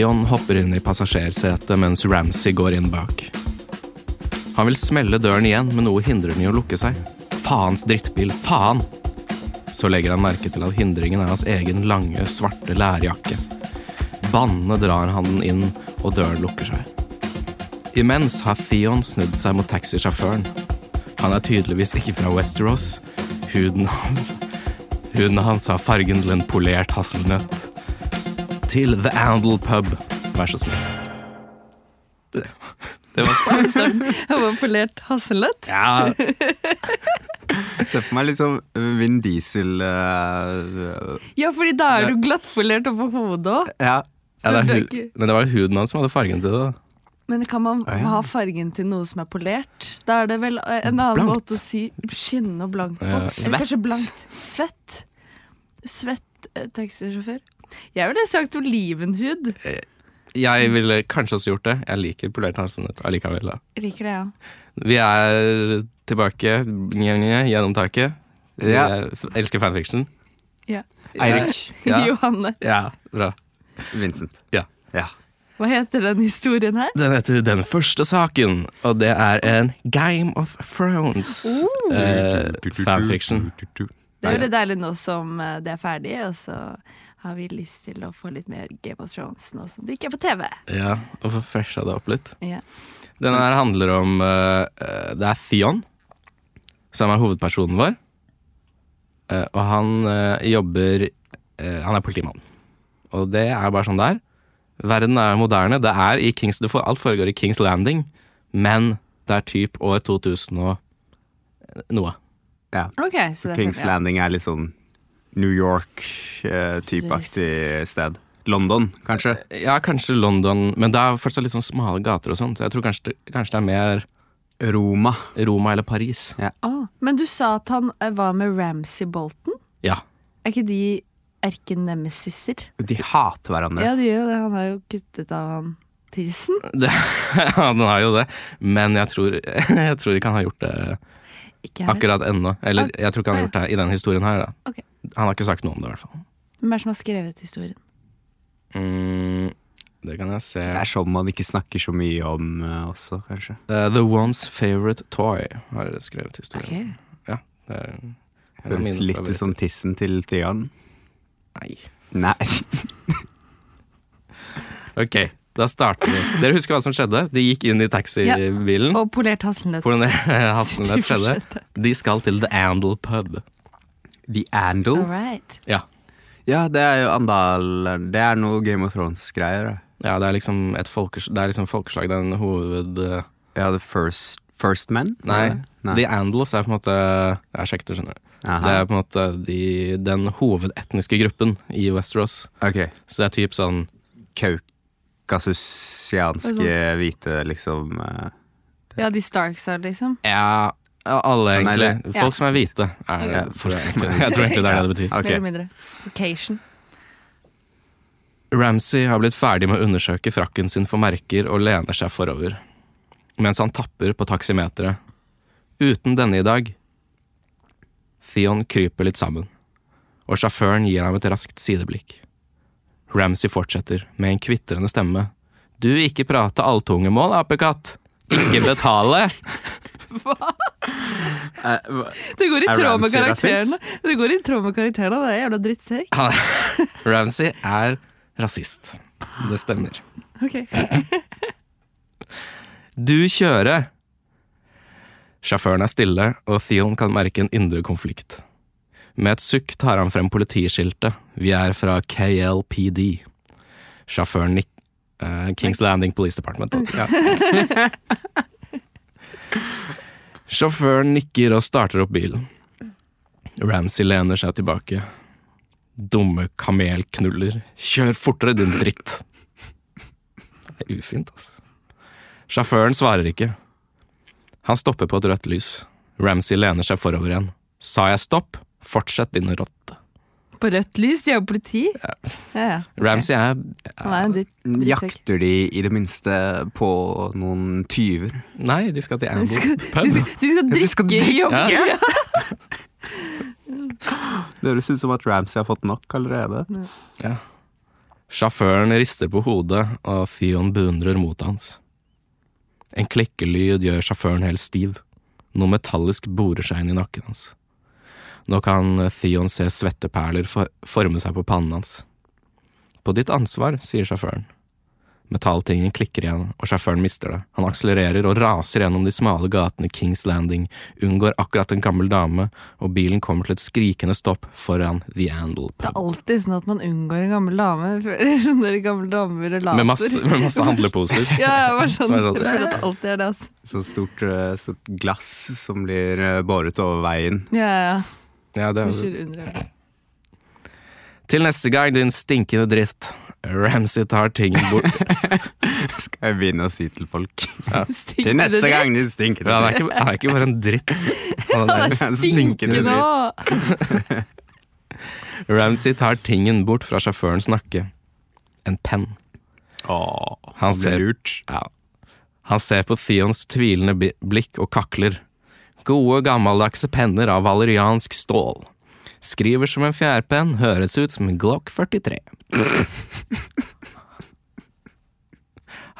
Theon hopper inn i passasjersetet mens Ramsay går inn bak. Han vil smelle døren igjen, men noe hindrer den i å lukke seg. Faens drittbil, faen! Så legger han merke til at hindringen er hans egen lange, svarte lærjakke. Bannende drar han den inn, og døren lukker seg. Imens har Theon snudd seg mot taxisjåføren. Han er tydeligvis ikke fra Westeros. Huden hans Huden hans har fargen til en polert hasselnøtt. Til The Andal Pub, vær så snill. Det, det var Jeg var polert hasselnøtt. Ja, Se for meg litt sånn Vin Diesel uh, Ja, fordi da er du glattpolert oppå hodet òg. Ja. ja det ikke- men det var jo huden hans som hadde fargen til det. Men kan man ja. ha fargen til noe som er polert? Da er det vel en annen Blankt. måte å si skinnende og blankt på. Ja. Eller kanskje blankt. Svett. Svett eh, taxisjåfør. Jeg ville sagt olivenhud. Jeg ville kanskje også gjort det. Jeg liker polert hasselnøtt allikevel. da. Liker det, ja. Vi er tilbake gjennom taket. Vi Ja. er, elsker fanfiction. ja. Eirik. Ja. Johanne. Ja, bra. Vincent. Ja. ja. Hva heter den historien her? Den heter Den første saken, og det er en Game of Thrones Oh. eh, fanfiction. Det er jo det deilig nå som eh, det er ferdig, og så har vi lyst til å få litt mer Game of Thrones nå som det ikke er på TV. Ja, og få fresha det opp litt. Ja. Denne her handler om eh, eh, Det er Theon som er hovedpersonen vår. Uh, og han uh, jobber eh, Han er politimann. Og det er bare sånn det er. Verden er moderne. Det er i Kings, det for, alt foregår i Kings Landing, men det er typ år 2000 og noe. ja. Okay, så det er Kings. Landing er litt sånn New York-typeaktig sted. London, kanskje? Ja, kanskje London, men det er fortsatt litt sånn smale gater og sånn, så jeg tror kanskje, det- kanskje det er mer Roma. Roma eller Paris. Ah, men du sa at han eh, var med Ramsay Bolton? Ja. Er ikke de erkenemesiser? De hater hverandre. Ja, de gjør jo det. Han har jo kuttet av han tissen. Det, ja, den har jo det, men jeg tror, jeg tror ikke han har gjort det Ikke her. akkurat ennå. Eller Ok. jeg tror ikke han har gjort det i den historien her. Da. Ok. Han har ikke sagt noe om det, i hvert fall. Hvem er det som har skrevet historien? Mm, det kan jeg se. Det er sånn man ikke snakker så mye om uh, også, kanskje. Uh, The One's Favorite Toy har skrevet historien. Det er en av Høres litt ut som tissen til Tian. Nei. Nei. Ok, da starter vi. Dere husker hva som skjedde? De gikk inn i taxibilen. Og polert hasselnøtt. Polert hasselnøtt skjedde. De skal til The Andal Pub. The Andal? All right. Ja. Ja, det er jo Andal Det er noe Game of Thrones-greier. ja, det er liksom et folkes det er liksom folkeslag. Det er en hoved... Ja, The First, first Men? Nei, Nei. The Andals er på en måte Jeg er sjekket det, skjønner du. Aha. Det er på en måte de, den hovedetniske gruppen i Westeros. Okay. Så det er typ sånn Kaukasusianske Sånn- hvite, liksom eh, Ja, de Starks er liksom. Ja, alle egentlig. Nei, Folk Ja. som er hvite. Er Ja, folk som er jeg tror egentlig det er det det betyr. Okay. Mer eller mindre. Occasion. Ramsay har blitt ferdig med å undersøke frakken sin for merker og lener seg forover, mens han tapper på taksimeteret. Uten denne i dag. Theon kryper litt sammen, og sjåføren gir ham et raskt sideblikk. Ramsay fortsetter med en kvitrende stemme. Du ikke prate alltungemål, apekatt! Ikke betale! Eh, hva- Det går i Er tråd med karakterene. Det går i tråd med karakterene, det er jævla drittsekk. Ramsay er rasist. Det stemmer. Ok. Du kjører! Sjåføren er stille, og Theon kan merke en indre konflikt. Med et sukk tar han frem politiskiltet. Vi er fra KLPD. Sjåføren nikker. Uh, Kings Landing Police Department. Ja. Sjåføren nikker og starter opp bilen. Ramsay lener seg tilbake. Dumme kamelknuller. Kjør fortere, din dritt! Det er ufint, altså. Sjåføren svarer ikke. Han stopper på et rødt lys. Ramsay lener seg forover igjen. Sa jeg stopp? Fortsett, din rotte. På rødt lys, de er jo politi. Ja, ja. ok. Ramsay er er en. Jakter de i det minste på noen tyver? Nei, de skal til Amble pub. de skal, de skal De skal drikke i jobben drikke? Ja. Det høres ut som at Ramsay har fått nok allerede. Ja. Sjåføren rister på hodet, og Theon beundrer motet hans. En klikkelyd gjør sjåføren helt stiv. Noe metallisk borer seg inn i nakken hans. Nå kan Theon se svetteperler forme seg på pannen hans. På ditt ansvar, sier sjåføren. Metalltingen klikker igjen, og sjåføren mister det. Han akselererer og raser gjennom de smale gatene i Kings Landing, unngår akkurat en gammel dame, og bilen kommer til et skrikende stopp foran The Andal Pub. Det er alltid sånn at man unngår en gammel dame. for Sånne gamle damer med relater. Med masse, med masse handleposer. Ja, jeg var sånn, er sånn- jeg føler at det alltid er det, altså. Sånn stort, eh, stort glass som blir eh, båret over veien. Ja, ja. Ja, det Vi er, kjører under det. til neste gang, din stinkende dritt. Ramsay tar tingen bort. Skal jeg begynne å si til folk. Ja. Til neste dritt. gang, din stinkende Han er ikke, han er ikke bare en dritt. Han Han er, er stinkende stinkende òg! Ramsay tar tingen bort fra sjåførens nakke. En penn. Han han ser- Ja. Han ser på Theons tvilende blikk og kakler. Gode, gammeldagse penner av valeriansk stål. Skriver som en fjærpenn, høres ut som en Glock 43.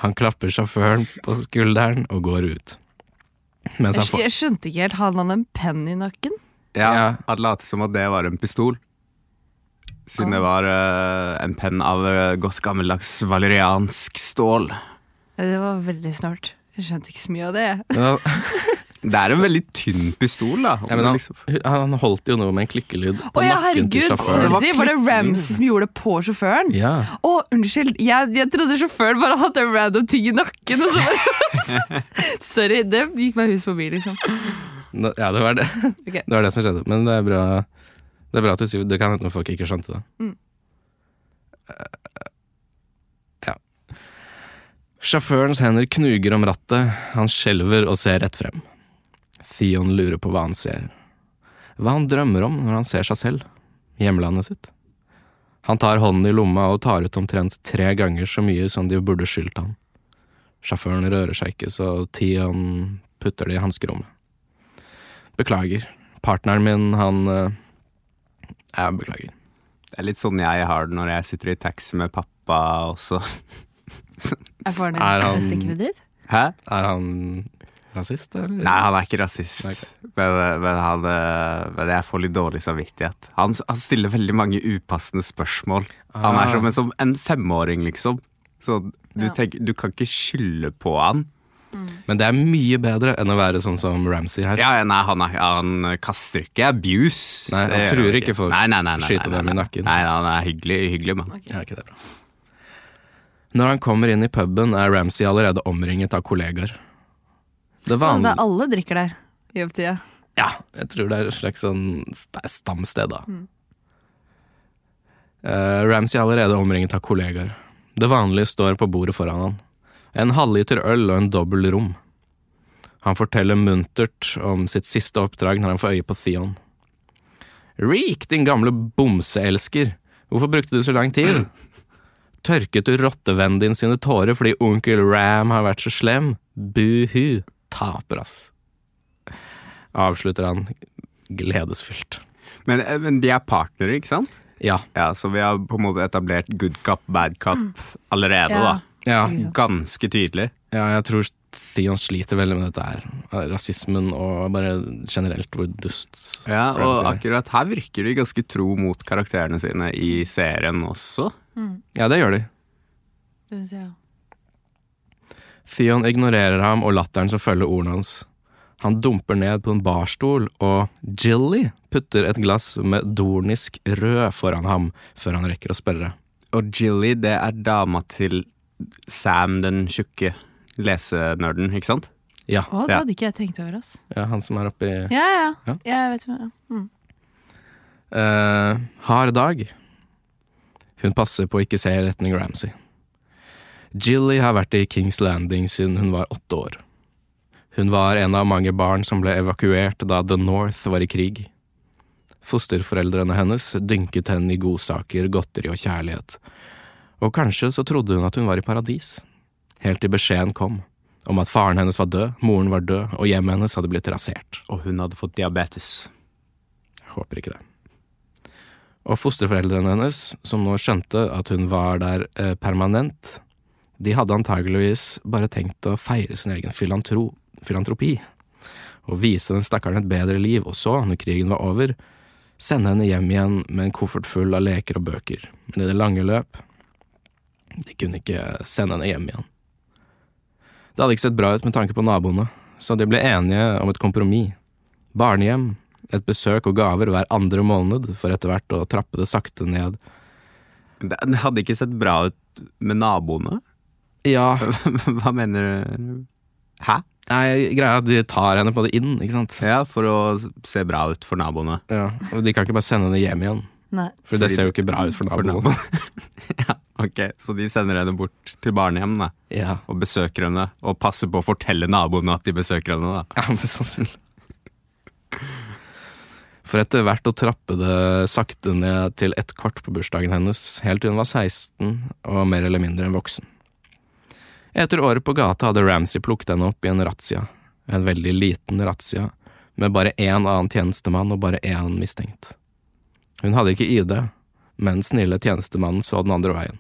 Han klapper sjåføren på skulderen og går ut. Mens han Jeg, får jeg skjønte ikke helt. Hadde han en penn i nakken? Ja, Ja. Han lot som at det var en pistol. Siden det var eh, en penn av eh, godt gammeldags valeriansk stål. Ja, Det var veldig snart. Jeg skjønte ikke så mye av det. jeg. Ja, Det er en veldig tynn pistol, da. men han, Liksom- han holdt jo noe med en klikkelyd på Å ja, nakken til herregud! sjåføren. Sorry, var det. Ramsay som gjorde det på sjåføren? Ja. Å, unnskyld! Jeg, jeg trodde sjåføren bare hadde en random ting i nakken. Og så bare Sorry, det gikk meg hus forbi, liksom. Nå- ja, det var det. Okay. Det var det som skjedde. Men det er bra, det er bra at du sier Det kan hende folk ikke skjønte det. Mm. Eh, Ja. Sjåførens hender knuger om rattet. Han skjelver og ser rett frem. Theon lurer på hva han ser. Hva han drømmer om når han ser seg selv. Hjemlandet sitt. Han tar hånden i lomma og tar ut omtrent tre ganger så mye som de burde skyldt han. Sjåføren rører seg ikke, så Theon putter det i hanskerommet. Beklager. Partneren min, han eh, Jeg beklager. Det er litt sånn jeg har det når jeg sitter i taxi med pappa også. jeg får det. Er han-? Hæ? Er han rasist, eller? Nei, han er ikke rasist. Okay. Men, men, han, eh, men jeg får litt dårlig samvittighet. Han, han stiller veldig mange upassende spørsmål. Han er Ah. som en, som en femåring, liksom. Så du, Ja. tenker, du kan ikke skylde på han. Men det er mye bedre enn å være sånn som Ramsay her. Ja, ja, nei, han, er, han kaster ikke abuse. Nei, han truer ikke folk. Nei, nei, nei, nei, Skyter nei, dem i nakken. Nei, han er hyggelig, hyggelig mann. Ja, ikke det bra. Når han kommer inn i puben, er Ramsay allerede omringet av kollegaer. Det vanlige det er alle drikker der i opptida. Ja, jeg tror det er et slags sånn stamsted, da. Eh, Ramsay er allerede omringet av kollegaer. Det vanlige står på bordet foran han. En halvliter øl og en dobbel rom. Han forteller muntert om sitt siste oppdrag når han får øye på Theon. Reek, din gamle bomseelsker, hvorfor brukte du så lang tid? Tørket du rottevennen din sine tårer fordi onkel Ram har vært så slem? Buhu, taper, ass. Avslutter han gledesfylt. Men, eh, men de er partnere, ikke sant? Ja. Ja, Så vi har på en måte etablert good cop, bad cop allerede, Ja. da. Ja, Ganske tydelig. ja, jeg tror Theon sliter veldig med dette her. Rasismen og bare generelt hvor dust Ja, og akkurat her virker de ganske tro mot karakterene sine i serien også. Ja, det gjør de. Det syns jeg òg. Theon ignorerer ham og latteren som følger ordene hans. Han dumper ned på en barstol, og Jilly putter et glass med dornisk rød foran ham før han rekker å spørre. Og Jilly, det er dama til Sam den tjukke lesenerden, ikke sant? Ja, Å, det hadde ikke jeg tenkt over. ass. ja han som er oppi Ja, ja. Ja. ja. Jeg vet hva. Mm. Eh, hard dag. Hun passer på å ikke se i retning Ramsay. Jilly har vært i Kings Landing siden hun var åtte år. Hun var en av mange barn som ble evakuert da The North var i krig. Fosterforeldrene hennes dynket henne i godsaker, godteri og kjærlighet. Og kanskje så trodde hun at hun var i paradis. Helt til beskjeden kom om at faren hennes var død, moren var død, og hjemmet hennes hadde blitt rasert. Og hun hadde fått diabetes. Jeg håper ikke det. Og fosterforeldrene hennes, som nå skjønte at hun var der eh, permanent, de hadde antageligvis bare tenkt å feire sin egen filantro filantropi. Og vise den stakkaren et bedre liv, og så, når krigen var over, sende henne hjem igjen med en koffert full av leker og bøker. Men i det lange løp De kunne ikke sende henne hjem igjen. Det hadde ikke sett bra ut med tanke på naboene, så de ble enige om et kompromiss. Barnehjem, et besøk og gaver hver andre måned, for etter hvert å trappe det sakte ned. Det hadde ikke sett bra ut med naboene? Ja, Hva mener du? Hæ? nei, greia er at de tar henne på det inn, ikke sant? Ja, for å se bra ut for naboene. Ja, og de kan ikke bare sende henne hjem igjen, Nei. for det Fordi- ser jo ikke bra ut for For naboene. ja, ok, så de sender henne bort til barnehjem da, Ja, og besøker henne, og passer på å fortelle naboene at de besøker henne. da. ja men sannsynlig. For etter hvert å trappe det sakte ned til ett kort på bursdagen hennes, helt til hun var 16 og mer eller mindre en voksen. Etter året på gata hadde Ramsay plukket henne opp i en razzia, en veldig liten razzia, med bare én annen tjenestemann og bare én mistenkt. Hun hadde ikke ID, men snille tjenestemannen så den andre veien.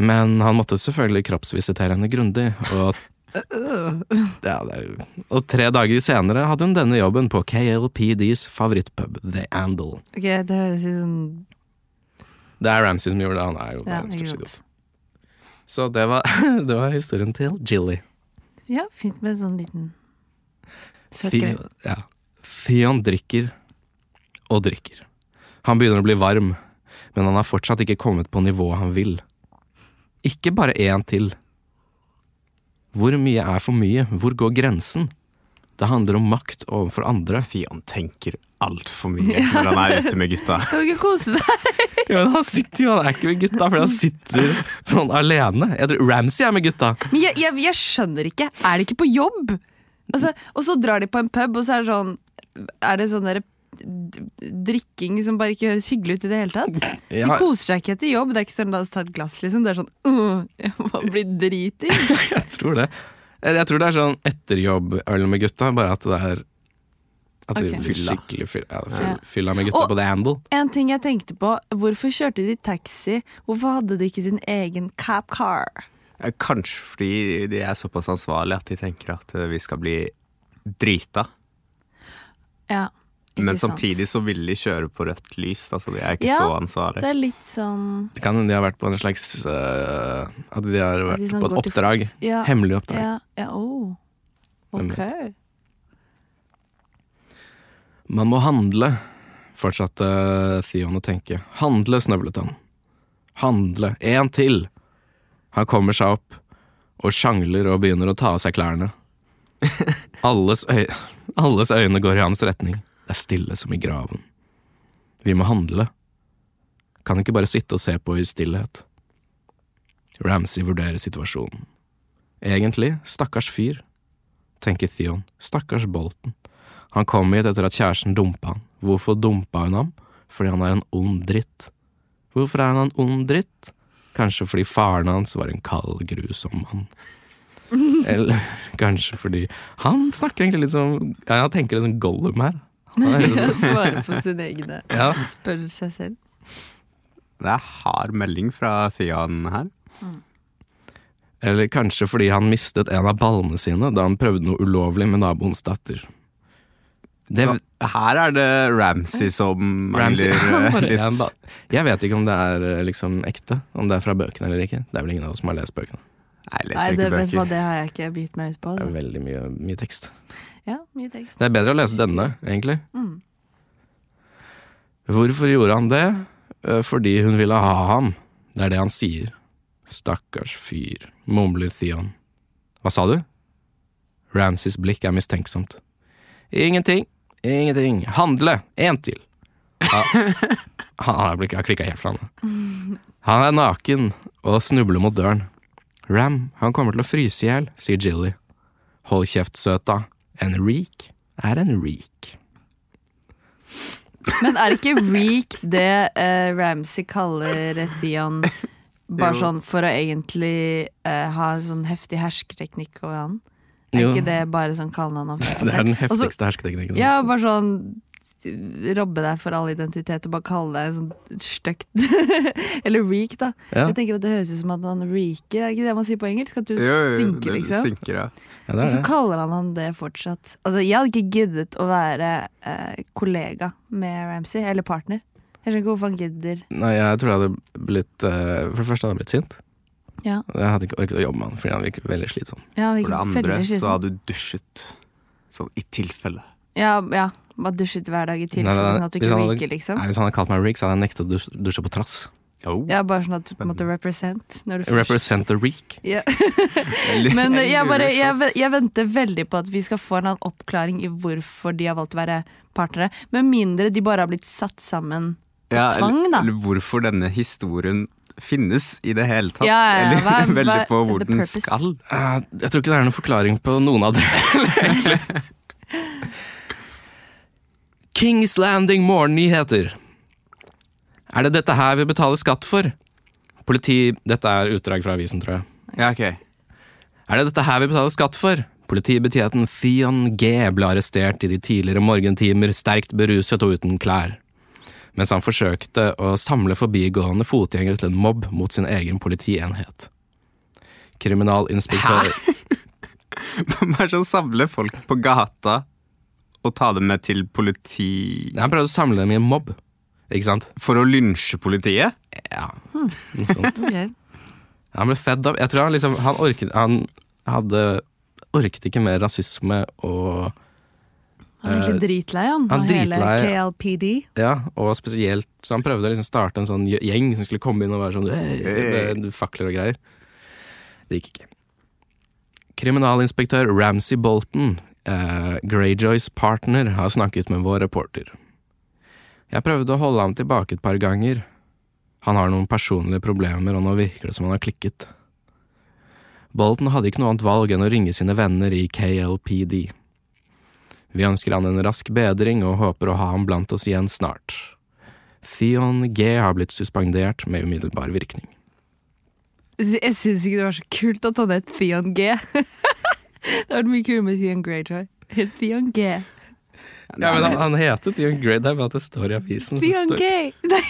Men han måtte selvfølgelig kroppsvisitere henne grundig, og ja, og tre dager senere hadde hun denne jobben på KLPDs favorittpub, The Andal. Ok, det høres ut som Det er Ramsay som gjorde det, han er jo Ja, verdens ikke største sant. idiot. Så det var, det var historien til Jilly. Ja, fint med en sånn liten søt Fion greie. ja. Theon drikker og drikker. Han begynner å bli varm, men han har fortsatt ikke kommet på nivået han vil. Ikke bare én til. Hvor mye er for mye? Hvor går grensen? Det handler om makt overfor andre. Fion tenker altfor mye når han er ute med gutta. Kan du ikke kose deg? Ja, men han sitter jo, han er ikke med gutta, fordi han sitter sånn alene. Jeg tror Ramsay er med gutta. Men jeg, jeg, jeg skjønner ikke. Er de ikke på jobb? Altså, og så drar de på en pub, og så er det sånn Er det sånn derre drikking som bare ikke høres hyggelig ut i det hele tatt? De koser seg ikke etter jobb. Det er ikke sånn 'la oss ta et glass', liksom. Det er sånn uh, jeg må bli driting. jeg tror det. Jeg tror det er sånn etterjobb-øl med gutta, bare at det er At de Ok. skikkelig fyll, ja, fyll, Ja. fylla med gutta Og- på The Handle. En ting jeg tenkte på, hvorfor kjørte de taxi? Hvorfor hadde de ikke sin egen cab car? Eh, Kanskje fordi de er såpass ansvarlige at de tenker at eh, vi skal bli drita. Ja, Men sant. samtidig så vil de kjøre på rødt lys, da, så de er ikke Ja, så ansvarlig. Det er litt sånn Det kan hende de har vært på en slags uh, At de har vært de sånn på et oppdrag. Ja, Hemmelig oppdrag. ja, ja, oh. Ok. Man må handle, fortsatte Theon å tenke. Handle, snøvlet han. Handle. En til. Han kommer seg opp og sjangler og begynner å ta av seg klærne. Alles, øy Alles øyne går i hans retning. Er stille som i graven. Vi må handle. Kan ikke bare sitte og se på i stillhet. Ramsay vurderer situasjonen. Egentlig, stakkars fyr, tenker Theon. Stakkars Bolton. Han kom hit etter at kjæresten dumpa han. Hvorfor dumpa hun ham? Fordi han er en ond dritt. Hvorfor er han en ond dritt? Kanskje fordi faren hans var en kald, grusom mann. Eller kanskje fordi Han snakker egentlig litt som Han tenker litt som Gollum her. Svare på sine egne. ja. Spør seg selv. Det er hard melding fra Theon her. Eller kanskje fordi han mistet en av ballene sine da han prøvde noe ulovlig med naboens datter. Det, Så her er det Ramsay som mangler eh, litt Jeg vet ikke om det er eh, liksom ekte, om det er fra bøkene eller ikke. Det er vel ingen av oss som har lest bøkene. Nei, jeg Nei, det, ikke vet du hva, det har jeg ikke bitt meg ut på. Det er Altså. veldig mye, mye tekst. Ja, mye tekst. Det er bedre å lese denne, egentlig. Mm. Hvorfor gjorde han det? Eh, Fordi hun ville ha ham. Det er det han sier. Stakkars fyr, mumler Theon. Hva sa du? Ramsays blikk er mistenksomt. Ingenting, ingenting. Handle! En til. Han har klikka helt fra han. Han er naken og snubler mot døren. Ram, han kommer til å fryse i hjel, sier Jilly. Hold kjeft, søta. En reek er en reek. Men er ikke reek det eh, Ramsay kaller Theon bare sånn for å egentlig eh, ha en sånn heftig hersketeknikk over han? Er Jo. ikke det bare sånn kallenavn? Det er den heftigste hersketeknikken. Ja, bare sånn robbe deg for all identitet og bare kalle deg sånn stygt Eller reek, da. Ja. Jeg tenker at Det høres ut som at han reeker, er det ikke det man sier på engelsk? At du Jo, jo, stinker, det liksom. Stinker, ja. Ja, det Og så det. kaller han han det fortsatt. Altså, Jeg hadde ikke giddet å være eh, kollega med Ramsay, eller partner. Jeg skjønner ikke hvorfor han gidder. Nei, jeg tror jeg hadde blitt eh, For det første hadde jeg blitt sint. Ja, Jeg hadde ikke orket å jobbe med han fordi han virker veldig slitsom. ja For det andre så hadde du dusjet. Sånn i tilfelle. Ja, ja. Bare dusjet hver dag i tilfelle, sånn at du ikke hadde- ryker, liksom. Nei, Hvis han hadde kalt meg Reek, så hadde jeg nektet å dusje, dusje på trass. Oh. Ja, bare sånn at du måtte represent. Når du Represent the Reek. ja. Men eh, jeg, bare, jeg, jeg venter veldig på at vi skal få en oppklaring i hvorfor de har valgt å være partnere. Med mindre de bare har blitt satt sammen på ja, tvang, eller, da. eller hvorfor denne historien finnes i det hele tatt. Ja, ja, ja. Eller Hva- veldig på hvor den skal. Uh, jeg tror ikke det er noen forklaring på noen av det. Kings Landing morgennyheter. Er det dette her vi betaler skatt for? Politi... Dette er utdrag fra avisen, tror jeg. Ja, ok. Er det dette her vi betaler skatt for? Politibetjenten Theon G ble arrestert i de tidligere morgentimer, sterkt beruset og uten klær. Mens han forsøkte å samle forbigående fotgjengere til en mobb mot sin egen politienhet. Kriminalinspektør det som samler folk på gata og ta dem med til politi Nei, Han prøvde å samle dem i en mobb, ikke sant? For å lynsje politiet? Ja, noe sånt. okay. Han ble fedd av Jeg tror han liksom Han orket Han hadde Orket ikke mer rasisme og Han er egentlig dritlei, han. han av hele. KLPD. Ja, og spesielt Så han prøvde å liksom starte en sånn gjeng som skulle komme inn og være sånn «Hey, Hey. med fakler og greier. Det gikk ikke. Kriminalinspektør Ramsey Bolton, eh, Greyjoys partner, har snakket med vår reporter. Jeg prøvde å holde ham tilbake et par ganger. Han har noen personlige problemer, og nå virker det som han har klikket. Bolton hadde ikke noe annet valg enn å ringe sine venner i KLPD. Vi ønsker han en rask bedring og håper å ha ham blant oss igjen snart. Theon G har blitt suspendert med umiddelbar virkning. Jeg syns ikke det var så kult at han het Theon G. det hadde vært mye kulere med Theon Greyjoy. Theon G. Ja, men han, han heter Theon Grey, det er bare at det står i avisen. Theon står- G! Nei.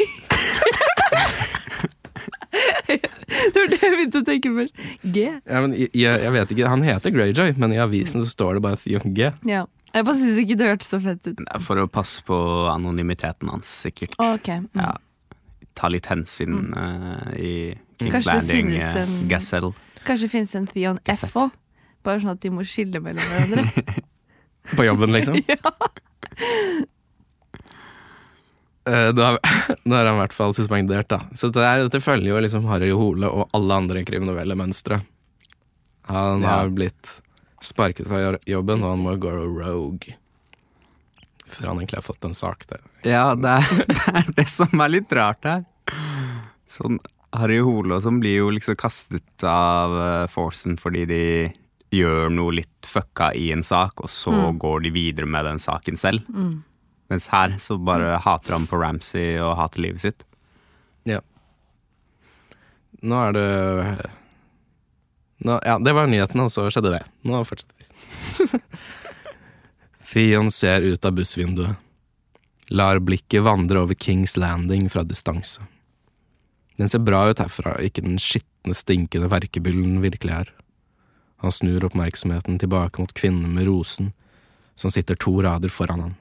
det var det jeg begynte å tenke først. G. Ja, men jeg, jeg vet ikke, Han heter Greyjoy, men i avisen så står det bare Theon G. Ja. Jeg bare syns ikke det hørtes så fett ut. For å passe på anonymiteten hans, sikkert. Ok. Mm. Ja. Ta litt hensyn eh, i Kings Kanskje det Landing, finnes uh, en- Gazelle. Kanskje det finnes en Theon F òg? Bare sånn at de må skille mellom hverandre. På jobben, liksom. Eh, da, nå er han i hvert fall suspendert, da. Så det er, dette følger jo liksom Harry Hole og alle andre kriminelle mønstre. Han Ja. har blitt sparket fra jobben, og han må gå rogue. Før han egentlig har fått en sak der. Ja, det er, det er det som er litt rart her. Sånn Harry Hole og sånn blir jo liksom kastet av uh, Forsen fordi de gjør noe litt fucka i en sak, og så går de videre med den saken selv. Mens her så bare hater han på Ramsay og hater livet sitt. Ja. Nå er det nå, Ja, det var nyheten, og så skjedde det. Nå fortsetter vi. Theon ser ut av bussvinduet. Lar blikket vandre over Kings Landing fra distanse. Den ser bra ut herfra, ikke den skitne, stinkende verkebyllen virkelig er. Han snur oppmerksomheten tilbake mot kvinnen med rosen, som sitter to rader foran han.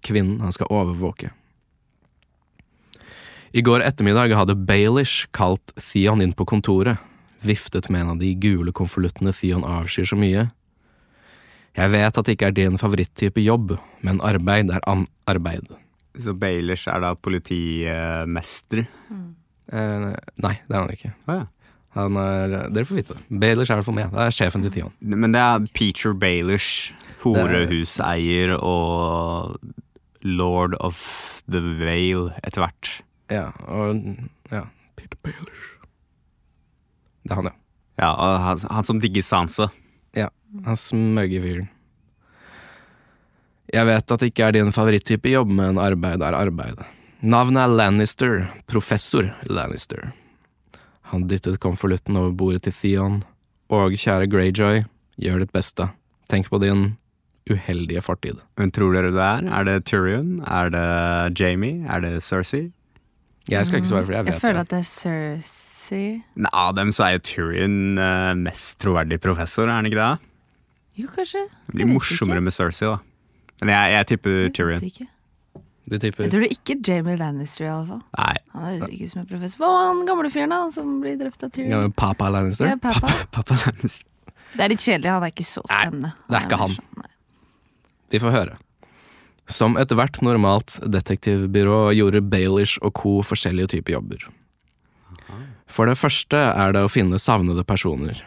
Kvinnen han skal overvåke. I går ettermiddag hadde Baelish kalt Theon inn på kontoret, viftet med en av de gule konvoluttene Theon avskyr så mye. Jeg vet at det ikke er din favoritttype jobb, men arbeid er an arbeid. Så Baelish er da politimester. Eh, nei, det er han ikke. Ah, ja. Han er, dere får vite det. Baelish er det for meg. Det er sjefen til Tion. Men det er Peter Baelish, horehuseier og lord of the Vale etter hvert. Ja, og ja, Peter Baelish. Det er han, ja. Ja, og han, han som digger Sansa. Ja, han smøgger fyren. Jeg vet at det ikke er din favoritttype jobb, men arbeid er arbeid. Navnet er Lannister, professor Lannister. Han dyttet konvolutten over bordet til Theon. Og kjære Greyjoy, gjør ditt beste. Tenk på din uheldige fortid. Men tror dere det er? Er det Tyrion? Er det Jamie? Er det Cersei? Jeg skal ikke svare, for jeg vet Jeg føler det. at det er Cersei. Nei, Av dem så er jo Tyrion eh, mest troverdig professor, er han ikke det? Jo, kanskje. Det blir morsommere ikke. med Cersei, da. Men jeg, jeg tipper Tyrion. ikke. Du tipper Jeg tror det ikke er Jamie Lannister, i alle fall. Nei, Han høres ikke ut som en professor. Hva var han gamle fyren da, som blir drept av ja, Tyrion? Ja, Papa Lannister? Ja, Papa. Papa, Papa Lannister. Det er litt kjedelig, han er ikke så spennende. Nei, det er ikke han. Nei. Vi får høre. Som ethvert normalt detektivbyrå gjorde Baelish og co. forskjellige typer jobber. For det første er det å finne savnede personer.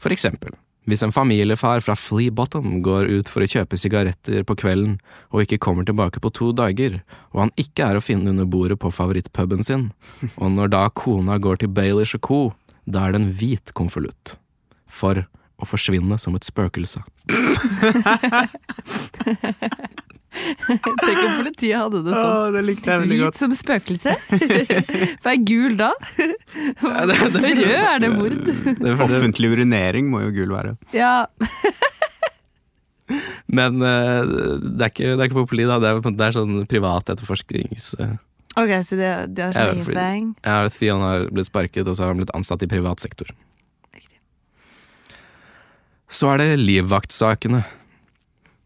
For eksempel, hvis en familiefar fra Flea Bottom går ut for å kjøpe sigaretter på kvelden og ikke kommer tilbake på to dager, og han ikke er å finne under bordet på favorittpuben sin, og når da kona går til Baelish og co., da er det en hvit konvolutt. For å forsvinne som et spøkelse. Tenk om politiet hadde det sånn. det likte Hvit som spøkelse? Hva er gul da? Rød er det mord. Det, Offentlig urinering må jo gul være. Ja, Men eh, det, er ikke, det er ikke på politi, da. Det er, det er sånn privat etterforsknings... eh, ok, så det, det er sånn fordi- bang. Ja, Theon har blitt sparket, og så har han blitt ansatt i privat sektor. Riktig. Så er det livvaktsakene.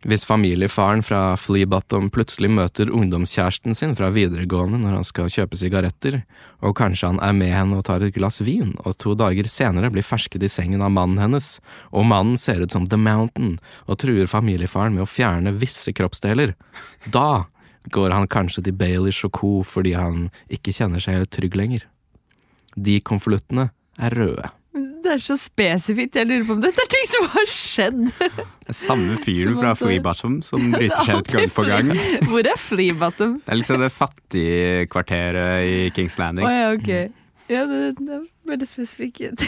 Hvis familiefaren fra Flea Bottom plutselig møter ungdomskjæresten sin fra videregående når han skal kjøpe sigaretter, og kanskje han er med henne og tar et glass vin, og to dager senere blir fersket i sengen av mannen hennes, og mannen ser ut som The Mountain og truer familiefaren med å fjerne visse kroppsdeler, da går han kanskje til Baelish og co. fordi han ikke kjenner seg trygg lenger. De konvoluttene er røde. Det er så spesifikt. Jeg lurer på om dette er ting som har skjedd. Samme fyren fra at det- Flea Bottom som bryter seg ut gang på gang. Hvor er Flea Det er liksom det fattige kvarteret i Kings Landing. Landing. ja, ok. Ja, det, det er veldig spesifikt.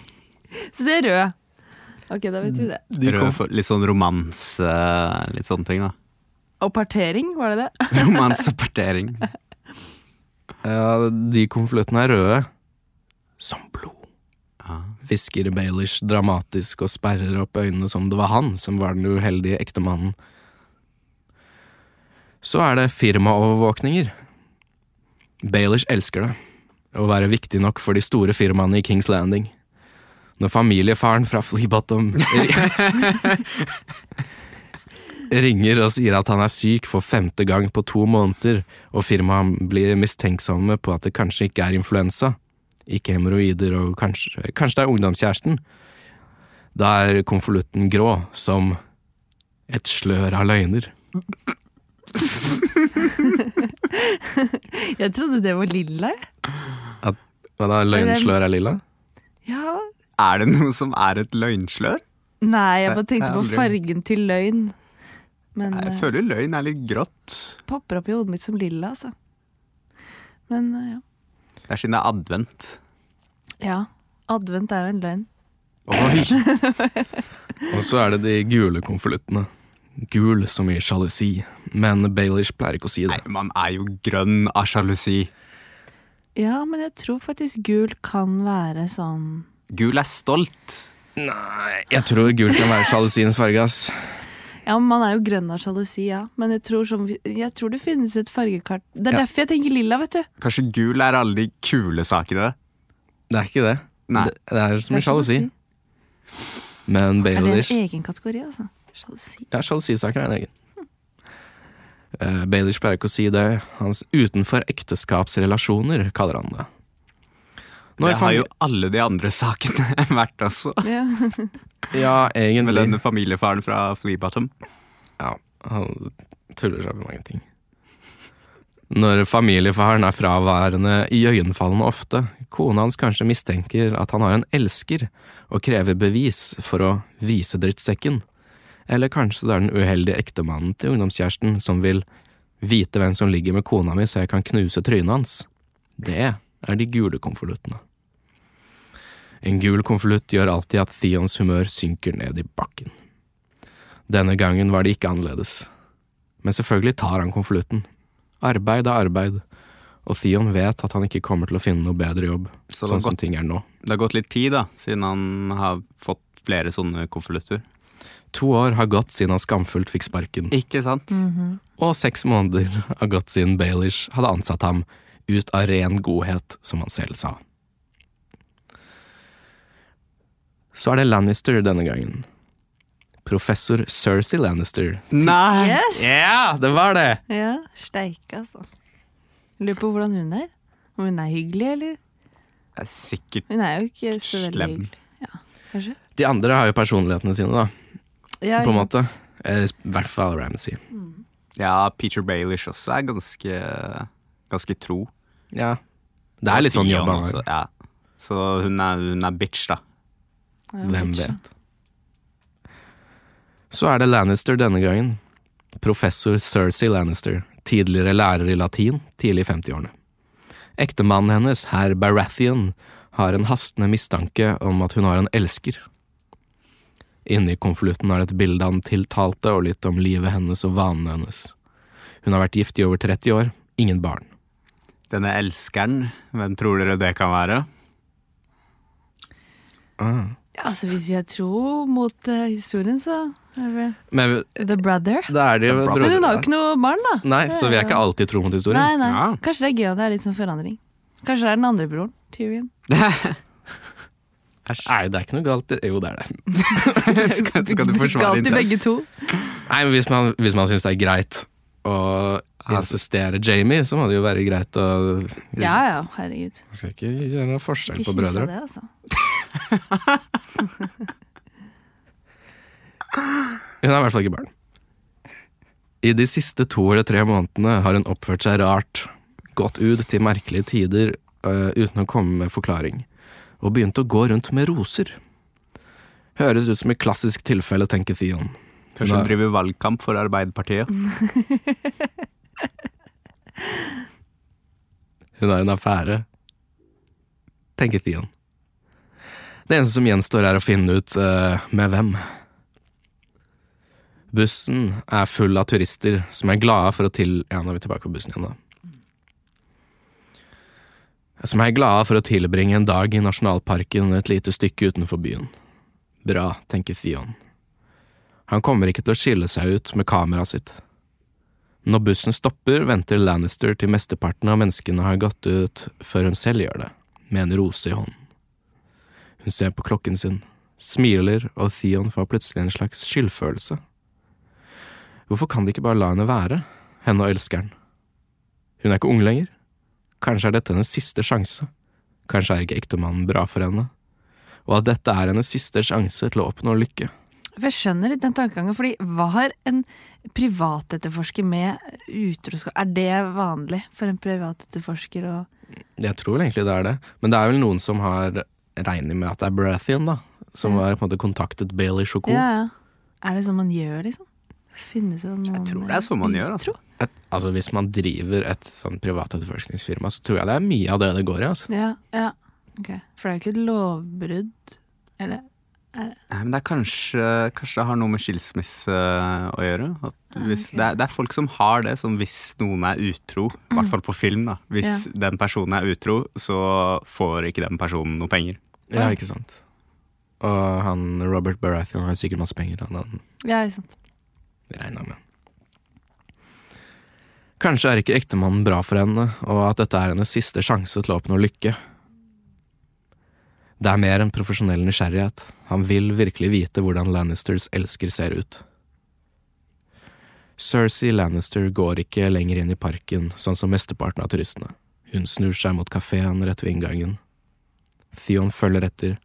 Så det er rød. Ok, da vet vi det. Rød for litt sånn romanse, litt sånne ting, da. Og partering, var det det? Romanse og partering. Ja, de konvoluttene er røde. Som blod. Hvisker Baelish dramatisk og sperrer opp øynene som det var han som var den uheldige ektemannen. Så er det firmaovervåkninger. Baelish elsker det, å være viktig nok for de store firmaene i Kings Landing. Når familiefaren fra Fleabottom ringer og sier at han er syk for femte gang på to måneder, og firmaet blir mistenksomme på at det kanskje ikke er influensa, ikke hemoroider og kanskje, kanskje det er ungdomskjæresten. Da er konvolutten grå som et slør av løgner. Jeg trodde det var lilla. jeg. Hva da, løgnslør er lilla? Ja. Er det noe som er et løgnslør? Nei, jeg bare tenkte på fargen til løgn. Men Jeg eh, føler løgn er litt grått. popper opp i hodet mitt som lilla, altså. Men eh, ja. Det er siden det er advent. ja. Advent er jo en løgn. Oi! og så er det de gule konvoluttene. Gul som i sjalusi, men Baelish pleier ikke å si det. Nei, man er jo grønn av sjalusi. Ja, men jeg tror faktisk gul kan være sånn Gul er stolt. Nei, jeg tror gul kan være sjalusiens farge, ass. Ja, man er jo grønn av sjalusi, ja. Men jeg tror, som, jeg tror det finnes et fargekart. Det er Ja. derfor jeg tenker lilla, vet du. Kanskje gul er alle de kule sakene. Det er ikke det. Nei. Det, det er som Det er sjalusi. Men Er det en egen kategori, altså? Sjalusi. Ja, sjalusisaker er en egen. Uh, Baelish pleier ikke å si det. Hans utenfor ekteskapsrelasjoner, kaller han det. Når Det har jo alle de andre sakene vært også. Ja. Ja, Med egentlig. denne familiefaren fra Fleabottom. Ja, han tuller seg med mange ting. Når familiefaren er fraværende iøynefallende ofte, kona hans kanskje mistenker at han har en elsker og krever bevis for å vise drittsekken. Eller kanskje det er den uheldige ektemannen til ungdomskjæresten som vil vite hvem som ligger med kona mi så jeg kan knuse trynet hans. Det er de gule konvoluttene. En gul konvolutt gjør alltid at Theons humør synker ned i bakken. Denne gangen var det ikke annerledes. Men selvfølgelig tar han konvolutten. Arbeid er arbeid, og Theon vet at han ikke kommer til å finne noe bedre jobb, Så sånn som gått- ting er nå. Det har gått litt tid da, siden han har fått flere sånne konvolutter. To år har gått siden han skamfullt fikk sparken, Ikke sant? og seks måneder har gått siden Baelish hadde ansatt ham ut av ren godhet, som han selv sa. Så er det Lannister denne gangen. Professor Cersei Lannister. Nei! Yes! Ja, det var det! Ja, steike, altså. Lurer på hvordan hun er. Om hun er hyggelig, eller? Er sikkert Hun er jo ikke så veldig Slem. hyggelig. Ja, kanskje? De andre har jo personlighetene sine, da, Ja, på en måte. I hvert fall Ramsay. Ja, Peter Baelish også er ganske, ganske tro. Ja. Det er litt sånn jobb han har. Ja. Så hun er, hun er bitch, da. Hvem vet. Så er det Lannister denne gangen. Professor Cersei Lannister, tidligere lærer i latin, tidlig i 50-årene. Ektemannen hennes, herr Baratheon, har en hastende mistanke om at hun har en elsker. Inni konvolutten er det et bilde av den tiltalte og litt om livet hennes og vanene hennes. Hun har vært gift i over 30 år, ingen barn. Denne elskeren, hvem tror dere det kan være? Ja, altså Hvis jeg tror mot uh, historien, så er vi Men The Brother. Det er de, jo Men Men hun har jo ikke noe barn, da. Nei, så vi er ikke alltid tro mot historien. Nei, nei. Ja. Kanskje det er gøy at det er litt sånn forandring. Kanskje det er den andre broren. Tyrion. Nei, det er ikke noe galt i Jo, det er det. skal, skal du forsvare Galt i begge to. Nei, men Hvis man, hvis man syns det er greit å insistere Jamie, så må det jo være greit å Ja ja, herregud. Man skal ikke gjøre noe forskjell Ikke på brødre. det, altså. Hun er i hvert fall ikke barn. I de siste to eller tre månedene har hun oppført seg rart, gått ut til merkelige tider uh, uten å komme med forklaring, og begynt å gå rundt med roser. Høres ut som et klassisk tilfelle, tenker Theon. Kanskje hun driver valgkamp for Arbeiderpartiet? Hun har en affære, tenker Theon. Det eneste som gjenstår er å finne ut uh, med hvem. Bussen er full av turister som er glade for å til... Ja, nå er vi tilbake på bussen igjen, da. Som er glade for å tilbringe en dag i nasjonalparken et lite stykke utenfor byen. Bra, tenker Theon. Han kommer ikke til å skille seg ut med kameraet sitt. Når bussen stopper, venter Lannister til mesteparten av menneskene har gått ut før hun selv gjør det, med en rose i hånden. Hun ser på klokken sin, smiler, og Theon får plutselig en slags skyldfølelse. Hvorfor kan de ikke bare la henne være, henne og elskeren? Hun er ikke ung lenger. Kanskje er dette hennes siste sjanse. Kanskje er ikke ektemannen bra for henne. Og at dette er hennes siste sjanse til å oppnå lykke. For jeg skjønner litt den tankegangen, fordi hva har en privatetterforsker med utroskap Er det vanlig for en privatetterforsker å Jeg tror egentlig det er det, men det er vel noen som har regnet med at det er Baratheon, da. Som har på en måte kontaktet Bailey Choco. Ja, ja. Er det sånn man gjør, liksom? Finnes det noen Jeg tror det er sånn man gjør, altså. Et, altså Hvis man driver et sånn privat etterforskningsfirma, så tror jeg det er mye av det det går i. altså. Ja, ja. Ok. For det er jo ikke et lovbrudd. Eller Nei, men det er kanskje, kanskje det har noe med skilsmisse å gjøre. At hvis, okay. det, er, det er folk som har det, som hvis noen er utro, i hvert fall på film, da. Hvis den personen er utro, så får ikke den personen noe penger. Ja, ikke sant. Og han Robert Baratheon har sikkert masse penger. Han han. Ja, ikke sant. regna med. Kanskje er ikke ektemannen bra for henne, og at dette er hennes siste sjanse til å oppnå lykke. Det er mer enn profesjonell nysgjerrighet. Han vil virkelig vite hvordan Lannisters elsker ser ut. Cersei Lannister går ikke lenger inn i parken, sånn som mesteparten av turistene. Hun snur seg mot kafeen rett ved inngangen. Theon følger etter,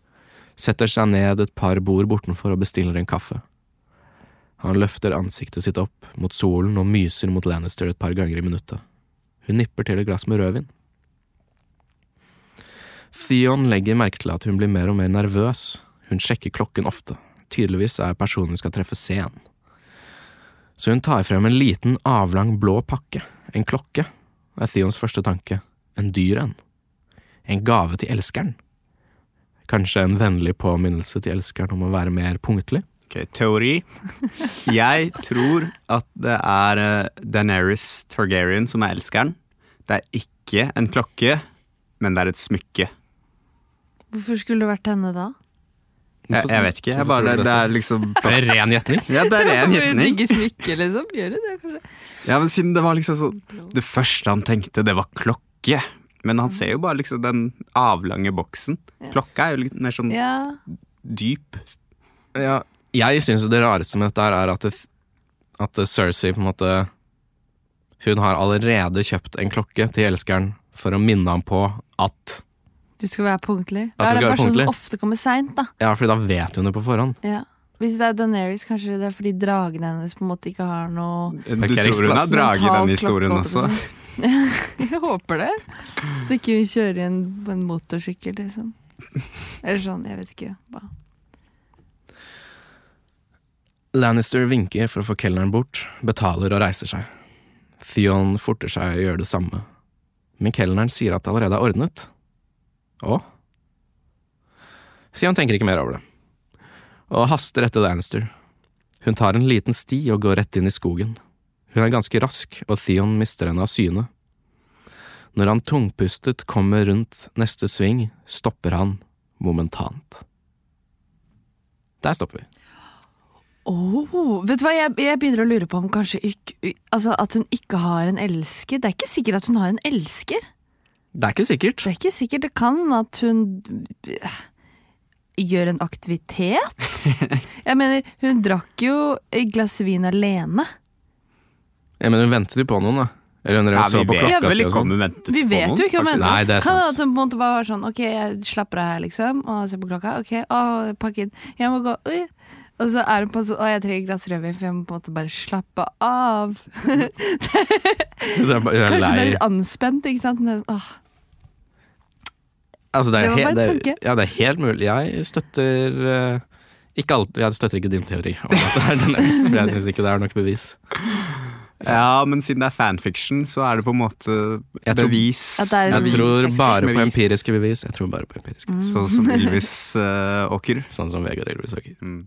setter seg ned et par bord bortenfor og bestiller en kaffe. Han løfter ansiktet sitt opp mot solen og myser mot Lannister et par ganger i minuttet. Hun nipper til et glass med rødvin. Theon legger merke til at hun blir mer og mer nervøs. Hun sjekker klokken ofte. Tydeligvis er personen hun skal treffe sen. Så hun tar frem en liten, avlang, blå pakke. En klokke, er Theons første tanke. En dyr en. En gave til elskeren. Kanskje en vennlig påminnelse til elskeren om å være mer punktlig? Ok, Teori. Jeg tror at det er eh, Daenerys Targaryen som er elskeren. Det er ikke en klokke, men det er et smykke. Hvorfor skulle det vært henne da? Jeg, jeg vet ikke. Jeg bare, det er liksom Er det ren gjetning? Ja, det er ren gjetning. Digge smykke, liksom. Gjør du det, kanskje? Ja, men siden det var liksom sånn Det første han tenkte, det var klokke. Men han ser jo bare liksom den avlange boksen. Klokka er jo litt mer sånn Ja. dyp. Ja, jeg syns det rareste med dette er at, det, at Cersei på en måte Hun har allerede kjøpt en klokke til elskeren for å minne ham på at Du skal være punktlig. Da er det være person som ofte kommer seint, da. Ja, fordi da vet hun det på forhånd. Ja. Hvis det er Daenerys, kanskje det er fordi dragene hennes på en måte ikke har noe Du tror hun har dragen drage i den historien også. jeg håper det. At ikke hun kjører i en, på en motorsykkel, liksom. Eller sånn, jeg vet ikke. Hva. Lannister vinker for å få kelneren bort, betaler og reiser seg. Theon forter seg å gjøre det samme, men kelneren sier at det allerede er ordnet. Å? Theon tenker ikke mer over det, og haster etter Lannister. Hun tar en liten sti og går rett inn i skogen. Hun er ganske rask, og Theon mister henne av syne. Når han tungpustet kommer rundt neste sving, stopper han momentant. Der stopper vi. Oh, vet du hva, jeg, jeg begynner å lure på om kanskje ikke, altså at hun ikke har en elsker. Det er ikke sikkert at hun har en elsker. Det er ikke sikkert. Det er ikke sikkert det kan at hun øh, gjør en aktivitet. Jeg mener, hun drakk jo et glass vin alene. Ja, men hun ventet jo på noen, da. Eller hun drev og så vi på vet klokka vel si og ikke om sånn. hun ventet Vi på vet noen, jo ikke om henne. Nei, det er Kan sant. det at hun på en måte bare var sånn Ok, jeg slapper av her, liksom, og ser på klokka. Ok, å, pakk inn. Jeg må gå. Oi. Og så er hun på sånn Å, jeg trenger et glass rødvin, for jeg må på en måte bare slappe av. Så det er bare, hun er Kanskje hun er litt anspent, ikke sant? Men, åh, Altså, det, er Det var helt, det, er- tanke. ja, det er helt mulig. Jeg støtter eh, ikke alt, Jeg støtter ikke din teori om at det er Daenerys, for jeg syns ikke det er nok bevis. Ja, men siden det er fanfiction, så er det på en måte Jeg tror- bevis. At det er et Jeg tror bare på empiriske bevis. Jeg tror bare på empiriske bevis. Sånn som Ylvis uh, Åker. Sånn som Vegard Ylvis Åker. Mm.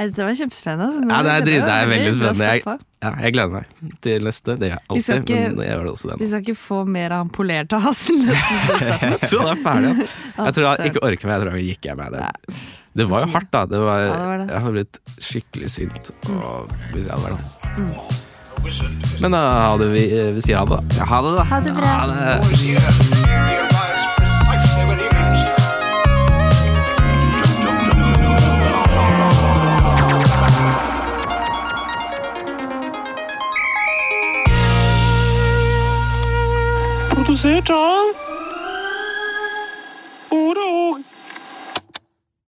Dette var kjempespennende. Altså. Ja, det er det er veldig spennende. Jeg- Ja, jeg gleder meg til neste. Det gjør jeg alltid, ikke- men jeg gjør det også Vi skal ikke få mer av han polerte hasen. Jeg tror det er ferdig. Altså. Jeg tror jeg søren. ikke orker mer. Jeg tror jeg gikk jeg med Det, det var jo hardt, da. Det var, Ja, det var det. Jeg hadde blitt skikkelig sint og, hvis jeg hadde vært han. Men da hadde vi, vi sier ha det, da. Ja, ha det, da. Ha det bra. Ha det. Produsert av Ord